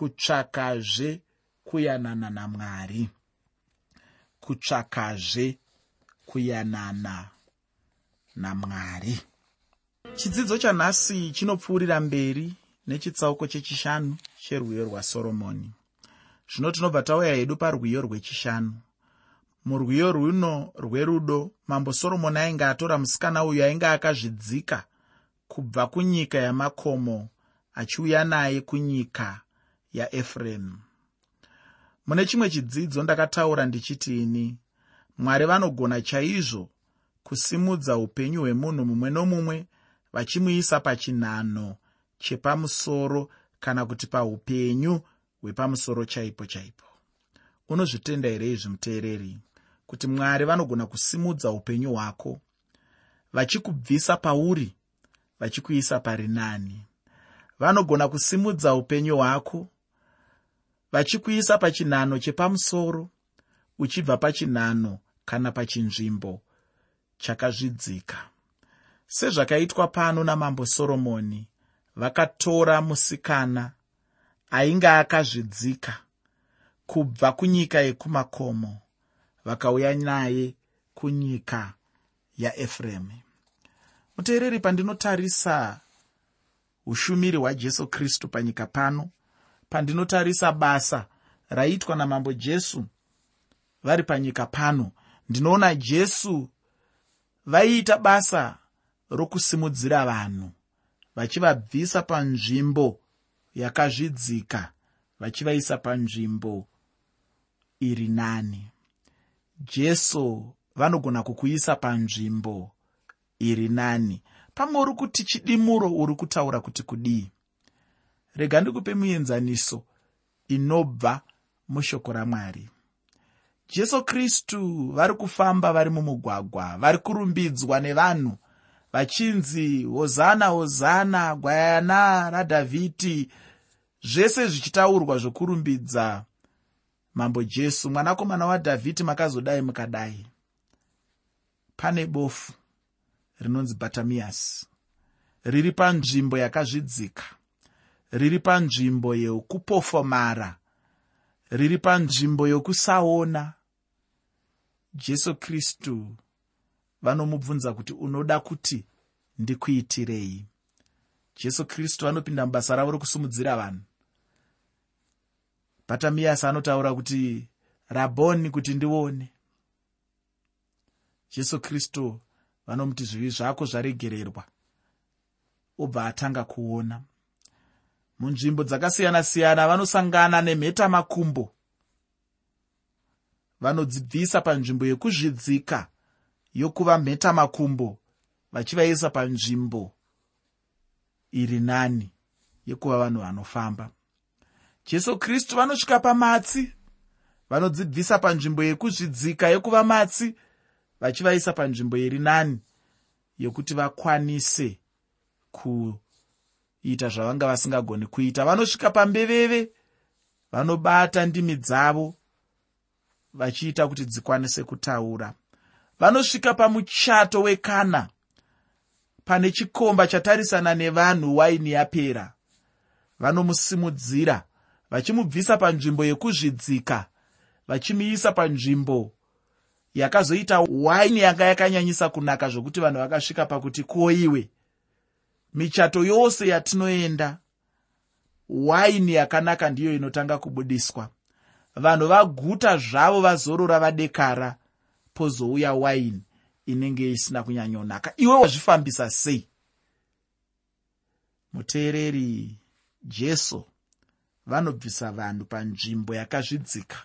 kutsvakazve kuyanana namwari. Kutsvakazve kuyanana namwari. Chidzidzo chanhasi chinopfuurira mberi nechitsauko chechishanu cherwiyo rwasoromoni. Zvino tinobva tauya hedu parwiyo rwechishanu. Murwiyo rwuno rwerudo mambo soromoni ainge atora musikana uyu ainge akazvidzika kubva kunyika yamakomo achiuya naye kunyika yaefuremu mune chimwe chidzidzo ndakataura ndichiti ini mwari vanogona chaizvo kusimudza upenyu hwemunhu mumwe nomumwe vachimuisa pachinhano chepamusoro kana kuti paupenyu hwepamusoro chaipo chaipo. Unozvitenda here izvi muteereri? Kuti mwari vanogona kusimudza upenyu hwako vachikubvisa pauri vachikuisa pari nani. Vanogona kusimudza upenyu hwako vachikuisa pachinhano chepamusoro uchibva pachinhano kana pachinzvimbo chakazvidzika. Sezvakaitwa pano namambo soromoni vakatora musikana ainge akazvidzika kubva kunyika yekumakomo vakauya naye kunyika yaefuremu. Muteereri pandinotarisa ushumiri hwajesu kristu panyika pano pandinotarisa basa raiitwa namambo jesu vari panyika pano. Ndinoona jesu vaiita basa rokusimudzira vanhu vachivabvisa panzvimbo yakazvidzika vachivaisa panzvimbo iri nani. Jesu vanogona kukuisa panzvimbo iri nani. Pamwe uri kuti chidimuro uri kutaura kuti kudii rega ndikupe muenzaniso inobva mushoko ramwari. Jesu kristu vari kufamba vari mumugwagwa vari kurumbidzwa nevanhu vachinzi hozana hozana gwayana radhavhidhi zvese zvichitaurwa zvokurumbidza. Mambo jesu mwanakomana wadhavhidhi makazodai mukadai. Pane bofu rinonzi bhatamiyasi riri panzvimbo yakazvidzika riri panzvimbo yokupofomara riri panzvimbo yokusaona. Jesu kristu vanomubvunza kuti unoda kuti ndikuitirei? Jesu kristu vanopinda mubasa ravo rokusumudzira vanhu. Bhatamiyasi anotaura kuti rabhoni kuti ndione. Jesu kristu vanomuti zvivi zvako zvaregererwa obva atanga kuona munzvimbo dzakasiyana-siyana vanosangana nemheta makumbo vanodzibvisa panzvimbo yekuzvidzika yokuva mheta makumbo vachivaisa panzvimbo iri nani yekuva vanhu vanofamba. Jesu kristu vanosvika pamatsi vanodzibvisa panzvimbo yekuzvidzika yekuva matsi vachivaisa panzvimbo iri nani yokuti vakwanise kuita zvavanga vasingagoni kuita. Vanosvika pambeveve vanobata ndimi dzavo vachiita kuti dzikwanise kutaura. Vanosvika pamuchato wekana pane chikomba chatarisana nevanhu waini yapera. Vanomusimudzira vachimubvisa panzvimbo yekuzvidzika vachimuisa panzvimbo yakazoita waini yanga yakanyanyisa kunaka zvokuti vanhu vakasvika pakuti koiwe michato yose yatinoenda waini yakanaka ndiyo inotanga kubudiswa. Vanhu vaguta zvavo vazorora vadekara pozouya waini inenge isina kunyanyonaka. Iwe wazvifambisa sei? Muteereri jesu vanobvisa vanhu panzvimbo yakazvidzika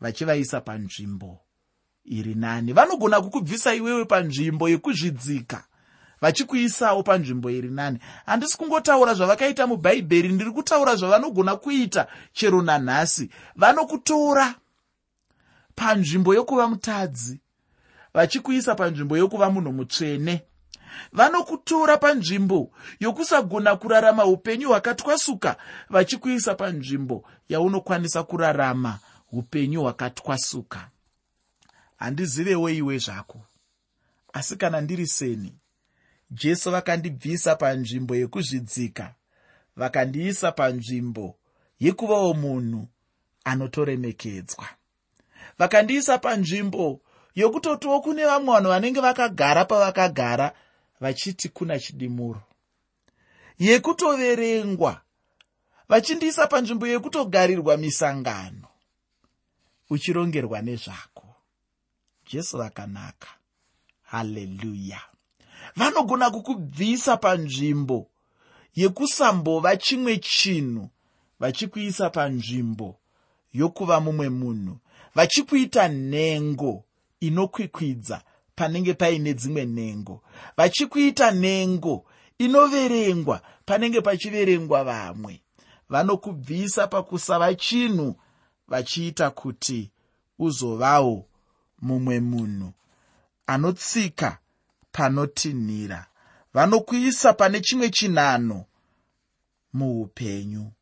vachivaisa panzvimbo iri nani. Vanogona kukubvisa iwewe panzvimbo yekuzvidzika vachikuisawo panzvimbo iri nani. Handisi kungotaura zvavakaita mubhaibheri ndiri kutaura zvavanogona kuita chero nanhasi. Vanokutora panzvimbo yokuva mutadzi vachikuisa panzvimbo yokuva munhu mutsvene. Vanokutora panzvimbo yokusagona kurarama upenyu hwakatwasuka vachikuisa panzvimbo yaunokwanisa kurarama upenyu hwakatwasuka. Handizivewo iwe zvako asi kana ndiri seni jesu vakandibvisa panzvimbo yekuzvidzika. Vakandiisa panzvimbo yekuvawo munhu anotoremekedzwa. Vakandiisa panzvimbo yokutotiwo kune vamwe vanhu vanenge vakagara pavakagara vachiti kuna chidimuro. Yekutoverengwa. Vachindiisa panzvimbo yekutogarirwa misangano uchirongerwa nezvako. Jesu vakanaka. Haleluya vanogona kukubvisa panzvimbo yekusambova chimwe chinhu vachikuisa panzvimbo yokuva mumwe munhu. Vachikuita nhengo inokwikwidza panenge paine dzimwe nhengo. Vachikuita nhengo inoverengwa panenge pachiverengwa vamwe. Vanokubvisa pakusava chinhu vachiita kuti uzovawo mumwe munhu. Anotsika panotinhira. Vanokuisa pane chimwe chinhano muupenyu.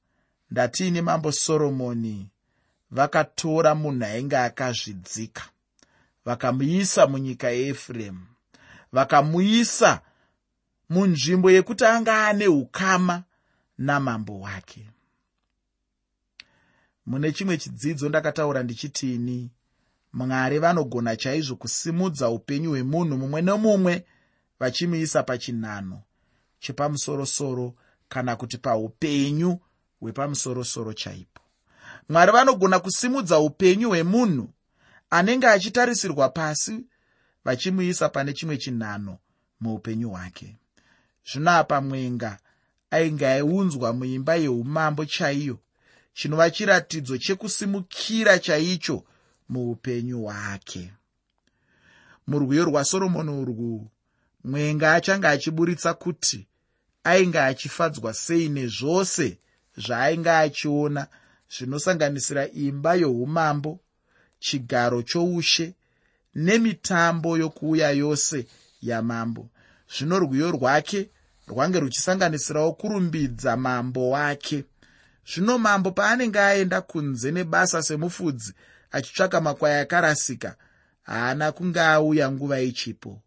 Ndatiine mambo soromoni. Vakatora munhu ainge akazvidzika. Vakamuisa munyika yeefuremu. Vakamuisa munzvimbo yekuti anga ane ukama namambo wake. Mune chimwe chidzidzo ndakataura ndichitini mwari vanogona chaizvo kusimudza upenyu hwemunhu mumwe nomumwe vachimuisa pachinhano chepamusorosoro kana kuti paupenyu hwepamusorosoro chaipo. Mwari vanogona kusimudza upenyu hwemunhu anenge achitarisirwa pasi vachimuisa pane chimwe chinhano muupenyu hwake. Zvino apa mwenga ainge aiunzwa muimba yeumambo chaiyo chinova chiratidzo chekusimukira chaicho muupenyu hwake. Murwiyo rwasoromoni urwu mwenga achange achiburitsa kuti ainge achifadzwa sei nezvose zvaainge achiona zvinosanganisira imba youmambo chigaro choushe nemitambo yokuuya yose yamambo. Zvino rwiyo rwake rwange ruchisanganisirawo kurumbidza mambo wake. Zvino mambo paanenge aenda kunze nebasa semufudzi achitsvaka makwai akarasika haana kunge auya nguva ichipo.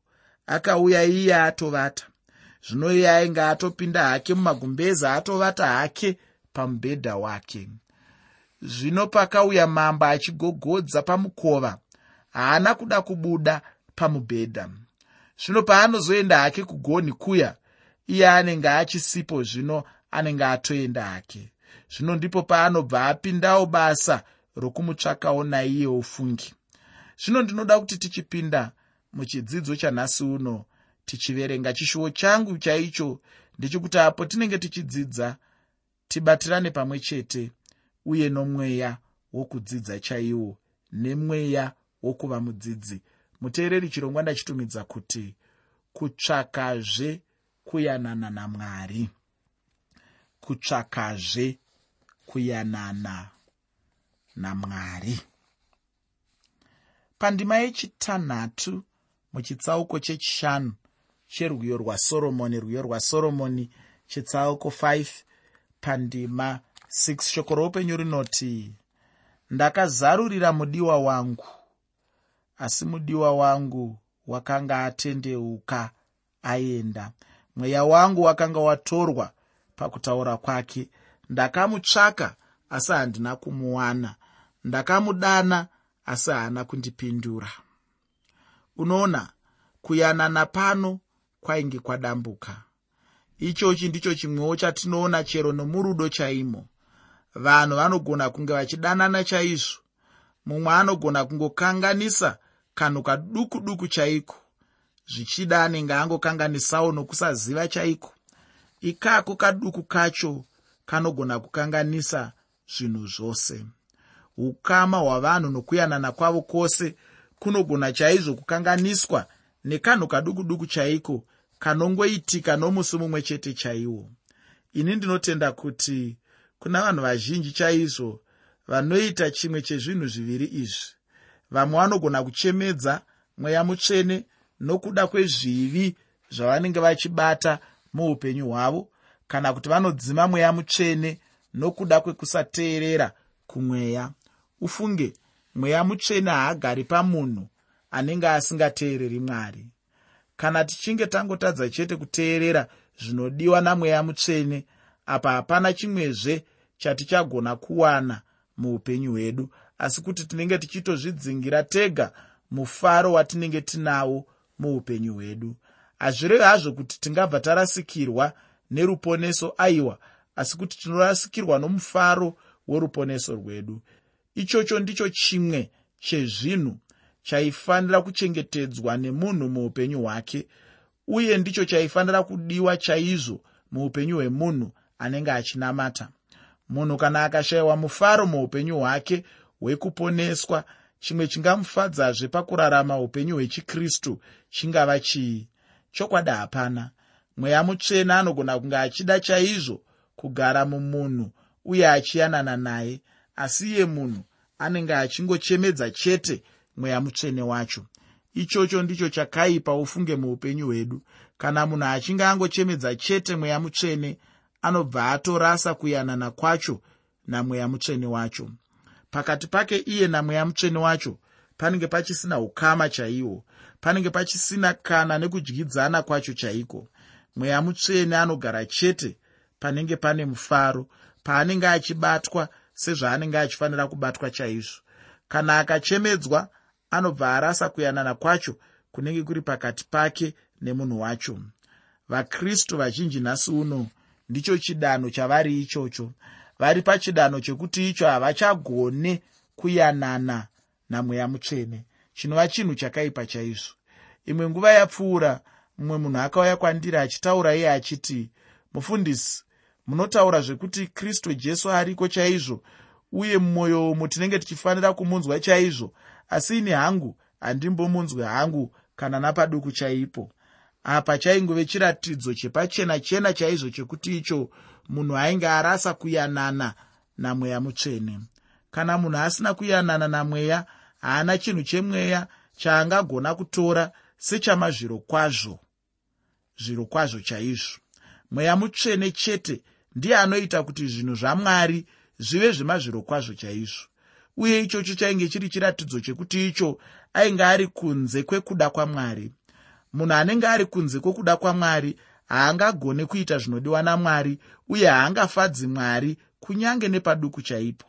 Akauya iye atovata. Zvino iye ainge atopinda hake mumagumbeza atovata hake pamubhedha wake. Zvino pakauya mambo achigogodza pamukova haana kuda kubuda pamubhedha. Zvino paanozoenda hake kugoni kuya iye anenge achisipo zvino anenge atoenda hake. Zvino ndipo paanobva apindawo basa rokumutsvakawo naiye ufungi. Zvino ndinoda kuti tichipinda muchidzidzo chanhasi uno tichiverenga chishuwo changu chaicho ndechekuti apo tinenge tichidzidza tibatirane pamwe chete uye nomweya wokudzidza chaiwo nemweya wokuva mudzidzi. Muteereri chirongwa ndachitumidza kuti kutsvakazve kuyanana namwari kutsvakazve kuyanana namwari. Pandima yechitanhatu muchitsauko chechishanu cherwiyo rwasoromoni rwiyo rwasoromoni chitsauko 5 pandima 6 shoko roupenyu rinoti ndakazarurira mudiwa wangu asi mudiwa wangu wakanga atendeuka aenda. Mweya wangu wakanga watorwa pakutaura kwake. Ndakamutsvaka asi handina kumuwana ndakamudana asi haana kundipindura. Unoona kuyanana pano kwainge kwadambuka. Ichochi ndicho chimwewo chatinoona chero nomurudo chaimo. Vanhu vanogona kunge vachidanana chaizvo. Mumwe anogona kungokanganisa kanhu kaduku duku chaiko. Zvichida anenge angokanganisawo nokusaziva chaiko. Ikako kaduku kacho kanogona kukanganisa zvinhu zvose ukama hwavanhu nokuyanana kwavo kwose kunogona chaizvo kukanganiswa nekanhu kaduku duku chaiko kanongoitika nomusi mumwe chete chaiwo. Ini ndinotenda kuti kuna vanhu vazhinji chaizvo vanoita chimwe chezvinhu zviviri izvi. Vamwe vanogona kuchemedza mweya mutsvene nokuda kwezvivi zvavanenge vachibata muupenyu hwavo kana kuti vanodzima mweya mutsvene nokuda kwekusateerera kumweya ufunge mweya mutsvene haagari pamunhu anenge asingateereri mwari. Kana tichinge tangotadza chete kuteerera zvinodiwa namweya mutsvene apa hapana chimwezve chatichagona kuwana muupenyu hwedu. Asi kuti tinenge tichitozvidzingira tega mufaro watinenge tinawo muupenyu hwedu. Hazvirevi hazvo kuti tingabva tarasikirwa neruponeso aiwa asi kuti tinorasikirwa nomufaro weruponeso rwedu ichocho ndicho chimwe chezvinhu chaifanira kuchengetedzwa nemunhu muupenyu hwake uye ndicho chaifanira kudiwa chaizvo muupenyu hwemunhu anenge achinamata. Munhu kana akashayiwa mufaro muupenyu hwake hwekuponeswa chimwe chingamufadzazve pakurarama upenyu hwechikristu chingava chii? Chokwadi hapana. Mweya mutsvene anogona kunge achida chaizvo kugara mumunhu uye achiyanana naye asi iye munhu anenge achingochemedza chete mweya mutsvene wacho. Ichocho ndicho chakaipa ufunge muupenyu hwedu. Kana munhu achinge angochemedza chete mweya mutsvene anobva atorasa kuyanana kwacho namweya mutsvene wacho. Pakati pake iye namweya mutsvene wacho panenge pachisina ukama chaihwo panenge pachisina kana nekudyidzana kwacho chaiko. Mweya mutsvene anogara chete panenge pane mufaro paanenge achibatwa sezvaanenge achifanira kubatwa chaizvo. Kana akachemedzwa anobva arasa kuyanana kwacho kunenge kuri pakati pake nemunhu wacho. Vakristu vazhinji nhasi uno ndicho chidanho chavari ichocho. Vari pachidanho chekuti icho havachagone kuyanana namweya mutsvene chinova chinhu chakaipa chaizvo. Imwe nguva yapfuura mumwe munhu akauya kwandiri achitaura iye achiti mufundisi munotaura zvekuti kristu jesu ariko chaizvo uye mumwoyo umu tinenge tichifanira kumunzwa chaizvo. Asi ini hangu handimbomunzwi hangu kana napaduku chaipo. Apa chaingove chiratidzo chepachena chena chaizvo chekuti icho munhu ainge arasa kuyanana namweya mutsvene. Kana munhu asina kuyanana namweya haana chinhu chemweya chaangagona kutora sechamazviro kwazvo zviro kwazvo chaizvo. Mweya mutsvene chete ndiye anoita kuti zvinhu zvamwari zvive zvemazviro kwazvo chaizvo. Uye ichocho chainge chiri chiratidzo chekuti icho ainge ari kunze kwekuda kwamwari. Munhu anenge ari kunze kwekuda kwamwari haangagone kuita zvinodiwa namwari uye haangafadzi mwari kunyange nepaduku chaipo.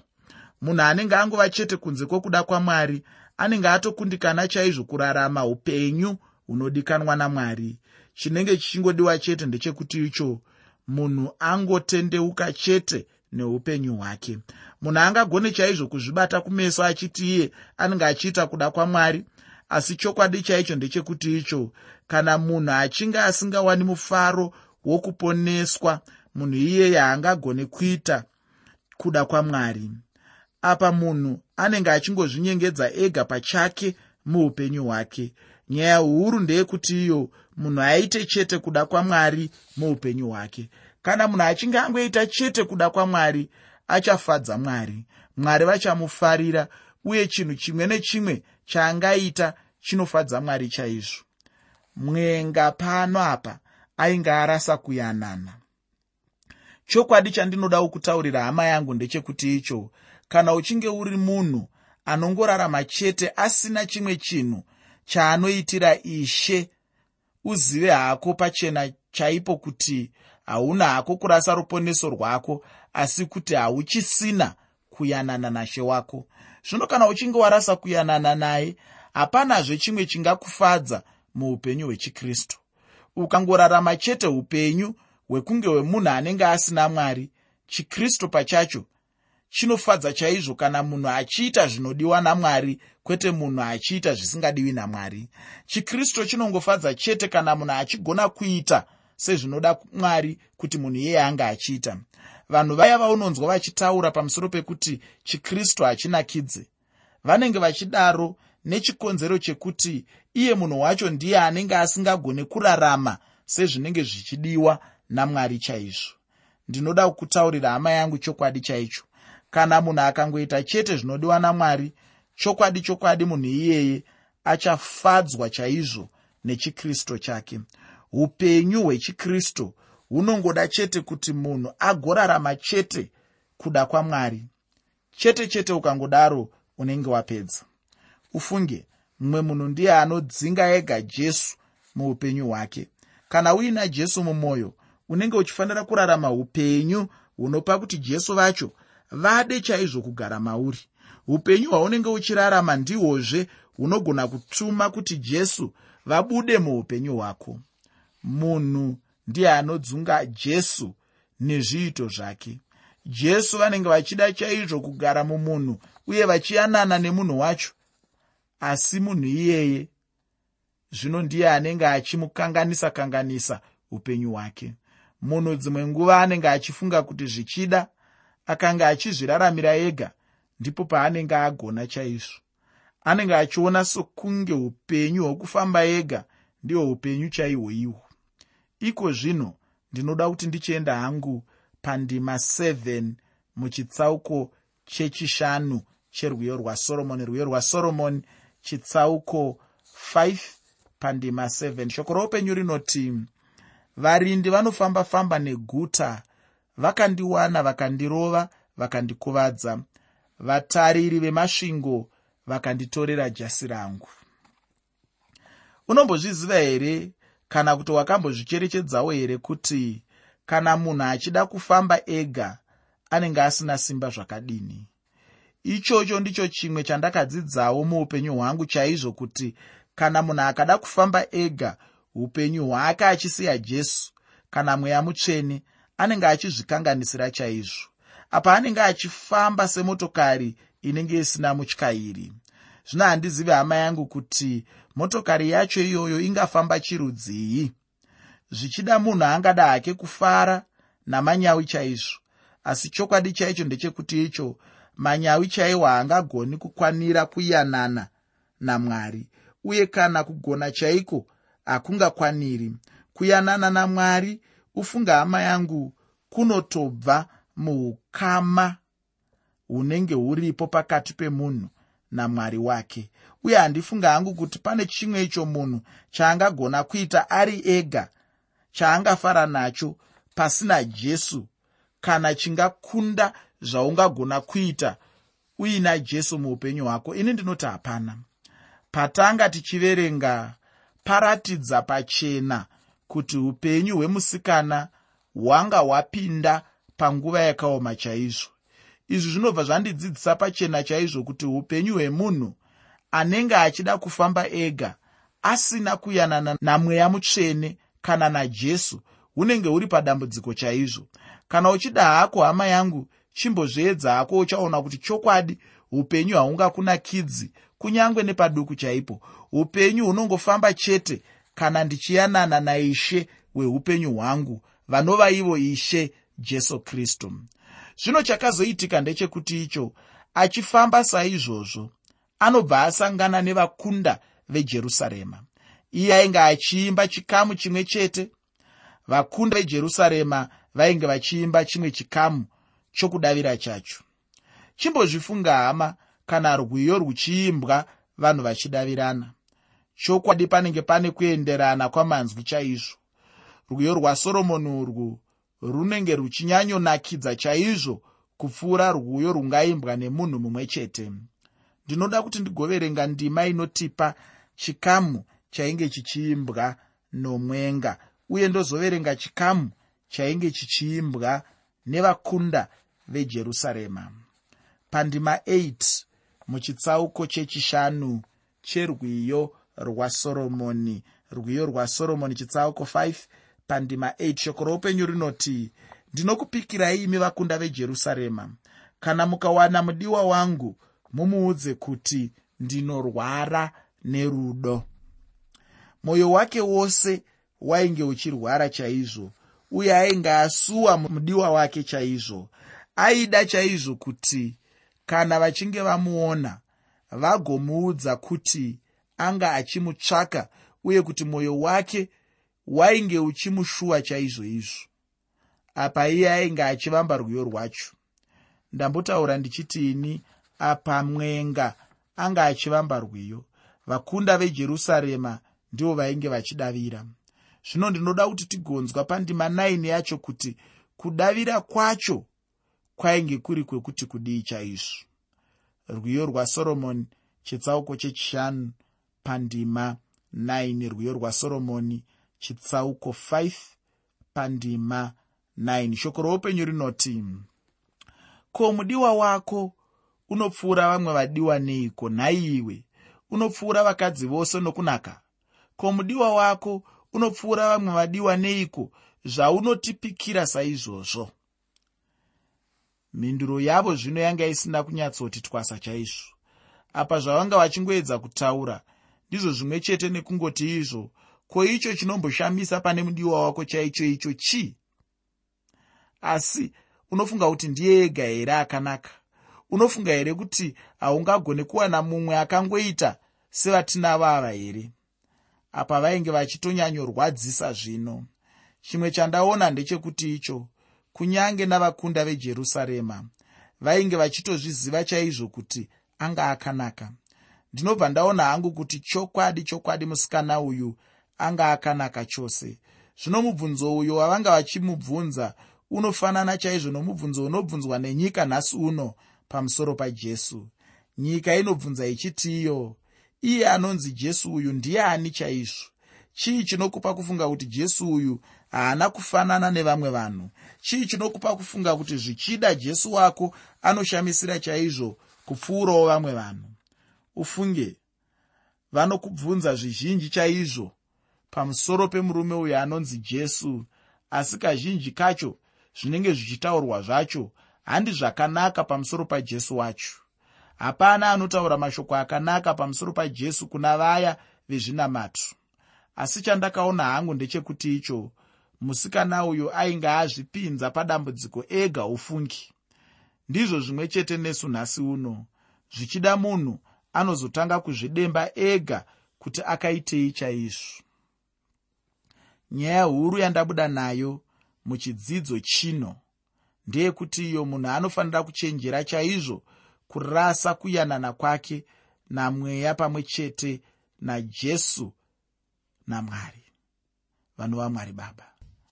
Munhu anenge angova chete kunze kwokuda kwamwari anenge atokundikana chaizvo kurarama upenyu hunodikanwa namwari. Chinenge chichingodiwa chete ndechekuti icho munhu angotendeuka chete neupenyu hwake. Munhu angagone chaizvo kuzvibata kumeso achiti iye anenge achiita kuda kwamwari asi chokwadi chaicho ndechekuti icho kana munhu achinge asingawani mufaro wokuponeswa munhu iyeye haangagone kuita kuda kwamwari. Apa munhu anenge achingozvinyengedza ega pachake muupenyu hwake nyaya huru ndeyekuti iyo munhu aite chete kuda kwamwari muupenyu hwake. Kana munhu achinge angoita chete kuda kwamwari achafadza mwari. Mwari vachamufarira uye chinhu chimwe nechimwe chaangaita chinofadza mwari chaizvo. Mwenga pano apa ainge arasa kuyanana. Chokwadi chandinodawo kutaurira hama yangu ndechekuti icho. Kana uchinge uri munhu anongorarama chete asina chimwe chinhu chaanoitira ishe uzive hako pachena chaipo kuti hauna hako kurasa ruponeso rwako asi kuti hauchisina kuyanana nashe wako. Zvino kana uchinge warasa kuyanana naye hapanazve chimwe chingakufadza muupenyu hwechikristu. Ukangorarama chete upenyu hwekunge hwemunhu anenge asina mwari chikristu pachacho chinofadza chaizvo kana munhu achiita zvinodiwa namwari kwete munhu achiita zvisingadiwi namwari. Chikristu chinongofadza chete kana munhu achigona kuita sezvinoda mwari kuti munhu iyeye ange achiita. Vanhu vaya vaunonzwa vachitaura pamusoro pekuti chikristu hachinakidze vanenge vachidaro nechikonzero chekuti iye munhu wacho ndiye anenge asingagone kurarama sezvinenge zvichidiwa namwari chaizvo. Ndinoda kukutaurira hama yangu chokwadi chaicho kana munhu akangoita chete zvinodiwa namwari chokwadi chokwadi munhu iyeye achafadzwa chaizvo nechikristu chake. Upenyu hwechikristu hunongoda chete kuti munhu agorarama chete kuda kwamwari. Chete chete ukangodaro unenge wapedza. Ufunge mumwe munhu ndiye anodzinga ega jesu muupenyu hwake. Kana uina jesu mumwoyo unenge uchifanira kurarama upenyu hunopa kuti jesu vacho vade chaizvo kugara mauri. Upenyu hwaunenge uchirarama ndihwozve hunogona kutuma kuti jesu vabude muupenyu hwako. Munhu ndiye anodzunga jesu nezviito zvake. Jesu vanenge vachida chaizvo kugara mumunhu uye vachiyanana nemunhu wacho. Asi munhu iyeye zvino ndiye anenge achimukanganisa kanganisa upenyu hwake. Munhu dzimwe nguva anenge achifunga kuti zvichida akanga achizviraramira ega ndipo paanenge agona chaizvo. Anenge achiona sokunge upenyu hwokufamba ega ndihwo upenyu chaihwo ihwo iko zvino ndinoda kuti ndichienda hangu pandima 7 muchitsauko chechishanu cherwiyo rwasoromoni rwiyo rwasoromoni chitsauko 5 pandima 7 shoko roupenyu rinoti varindi vanofamba-famba neguta vakandiwana vakandirova vakandikuvadza. Vatariri vemasvingo vakanditorera jasi rangu. Unombozviziva here kana kuti wakambozvicherechedzawo here kuti kana munhu achida kufamba ega anenge asina simba zvakadini? Ichocho ndicho chimwe chandakadzidzawo muupenyu hwangu chaizvo kuti kana munhu akada kufamba ega upenyu hwake achisiya jesu. Kana mweya mutsvene anenge achizvikanganisira chaizvo. Apa anenge achifamba semotokari inenge isina mutyairi zvino handizivi hama yangu kuti motokari yacho iyoyo ingafamba chirudzii? Zvichida munhu angada hake kufara namanyawi chaizvo. Asi chokwadi chaicho ndechekuti icho manyawi chaiwo haangagoni kukwanira kuyanana namwari. Uye kana kugona chaiko hakungakwaniri. Kuyanana namwari ufunga hama yangu kunotobva muukama hunenge huripo pakati pemunhu namwari wake. Uye handifunga hangu kuti pane chimwe icho munhu chaangagona kuita ari ega chaangafara nacho pasina jesu kana chingakunda zvaungagona kuita uina jesu muupenyu hwako. Ini ndinoti hapana. Patanga tichiverenga paratidza pachena kuti upenyu hwemusikana hwanga hwapinda panguva yakaoma chaizvo. Izvi zvinobva zvandidzidzisa pachena chaizvo kuti upenyu hwemunhu anenge achida kufamba ega asina kuyanana namweya mutsvene kana najesu hunenge huri padambudziko chaizvo. Kana uchida hako hama yangu chimbozvedza hako uchaona kuti chokwadi upenyu haungakunakidzi kunyange nepaduku chaipo. Upenyu hunongofamba chete kana ndichiyanana naishe hweupenyu hwangu vanova ivo ishe jesu kristu. Zvino chakazoitika ndechekuti icho achifamba saizvozvo anobva asangana nevakunda vejerusarema. Iye ainge achiimba chikamu chimwe chete. Vakunda vejerusarema vainge vachiimba chimwe chikamu chokudavira chacho. Chimbozvifunga hama kana rwiyo ruchiimbwa vanhu vachidavirana chokwadi panenge pane kuenderana kwamanzwi chaizvo. Rwiyo rwasoromoni urwu runenge ruchinyanyonakidza chaizvo kupfuura rwuyo rungaimbwa nemunhu mumwe chete. Ndinoda kuti ndigoverenga ndima inotipa chikamu chainge chichiimbwa nomwenga uye ndozoverenga chikamu chainge chichiimbwa nevakunda vejerusarema. Pandima 8 muchitsauko chechishanu cherwiyo rwasoromoni rwiyo rwasoromoni chitsauko 5 pandima 8 shoko roupenyu rinoti ndinokupikirai imi vakunda vejerusarema. Kana mukawana mudiwa wangu mumuudze kuti ndinorwara nerudo. Mwoyo wake wose wainge uchirwara chaizvo uye ainge asuwa mudiwa wake chaizvo. Aida chaizvo kuti kana vachinge vamuona vagomuudza kuti anga achimutsvaka uye kuti mwoyo wake wainge uchimushuwa chaizvo izvo. Apa iye ainge achivamba rwiyo rwacho. Ndambotaura ndichitiini apa mwenga anga achivamba rwiyo. Vakunda vejerusarema ndivo vainge vachidavira. Zvino ndinoda kuti tigonzwa pandima 9 yacho kuti kudavira kwacho kwainge kuri kwekuti kudii chaizvo. Rwiyo rwasoromoni chitsauko chechishanu pandima 9 rwiyo rwasoromoni chitsauko 5 pandima 9 shoko roupenyu rinoti ko mudiwa wako unopfuura vamwe vadiwa neiko nhaiwe unopfuura vakadzi vose nokunaka? Ko mudiwa wako unopfuura vamwe vadiwa neiko zvaunotipikira saizvozvo? Mhinduro yavo zvino yanga isina kunyatsoti twasa chaizvo. Apa zvavanga vachingoedza kutaura ndizvo zvimwe chete nekungoti izvo ko icho chinomboshamisa pane mudiwa wako chaicho icho chii? Asi unofunga kuti ndiye ega here akanaka? Unofunga here kuti haungagone kuwana mumwe akangoita sevatinavo ava here? Apa vainge vachitonyanyorwadzisa zvino. Chimwe chandaona ndechekuti icho kunyange navakunda vejerusarema vainge vachitozviziva chaizvo kuti anga akanaka ndinobva ndaona hangu kuti chokwadi chokwadi musikana uyu anga akanaka chose. Zvino mubvunzo uyo wavanga vachimubvunza unofanana chaizvo nomubvunzo unobvunzwa nenyika nhasi uno pamusoro pajesu. Nyika inobvunza ichiti iyo iye anonzi jesu uyu ndiye ani chaizvo? Chii chinokupa kufunga kuti jesu uyu haana kufanana nevamwe vanhu? Chii chinokupa kufunga kuti zvichida jesu wako anoshamisira chaizvo kupfuurawo vamwe vanhu ufunge. Vanokubvunza zvizhinji chaizvo pamusoro pemurume uyo anonzi jesu. Asi kazhinji kacho zvinenge zvichitaurwa zvacho handi zvakanaka pamusoro pajesu wacho. Hapana anotaura mashoko akanaka pamusoro pajesu kuna vaya vezvinamato asi chandakaona hangu ndechekuti icho musikana uyu ainge azvipinza padambudziko ega ufungi. Ndizvo zvimwe chete nesu nhasi uno. Zvichida munhu anozotanga kuzvidemba ega kuti akaitei chaizvo. Nyaya huru yandabuda nayo muchidzidzo chino ndeyekuti iyo munhu anofanira kuchenjera chaizvo kurasa kuyanana kwake namweya pamwe chete najesu namwari vanhu vamwari baba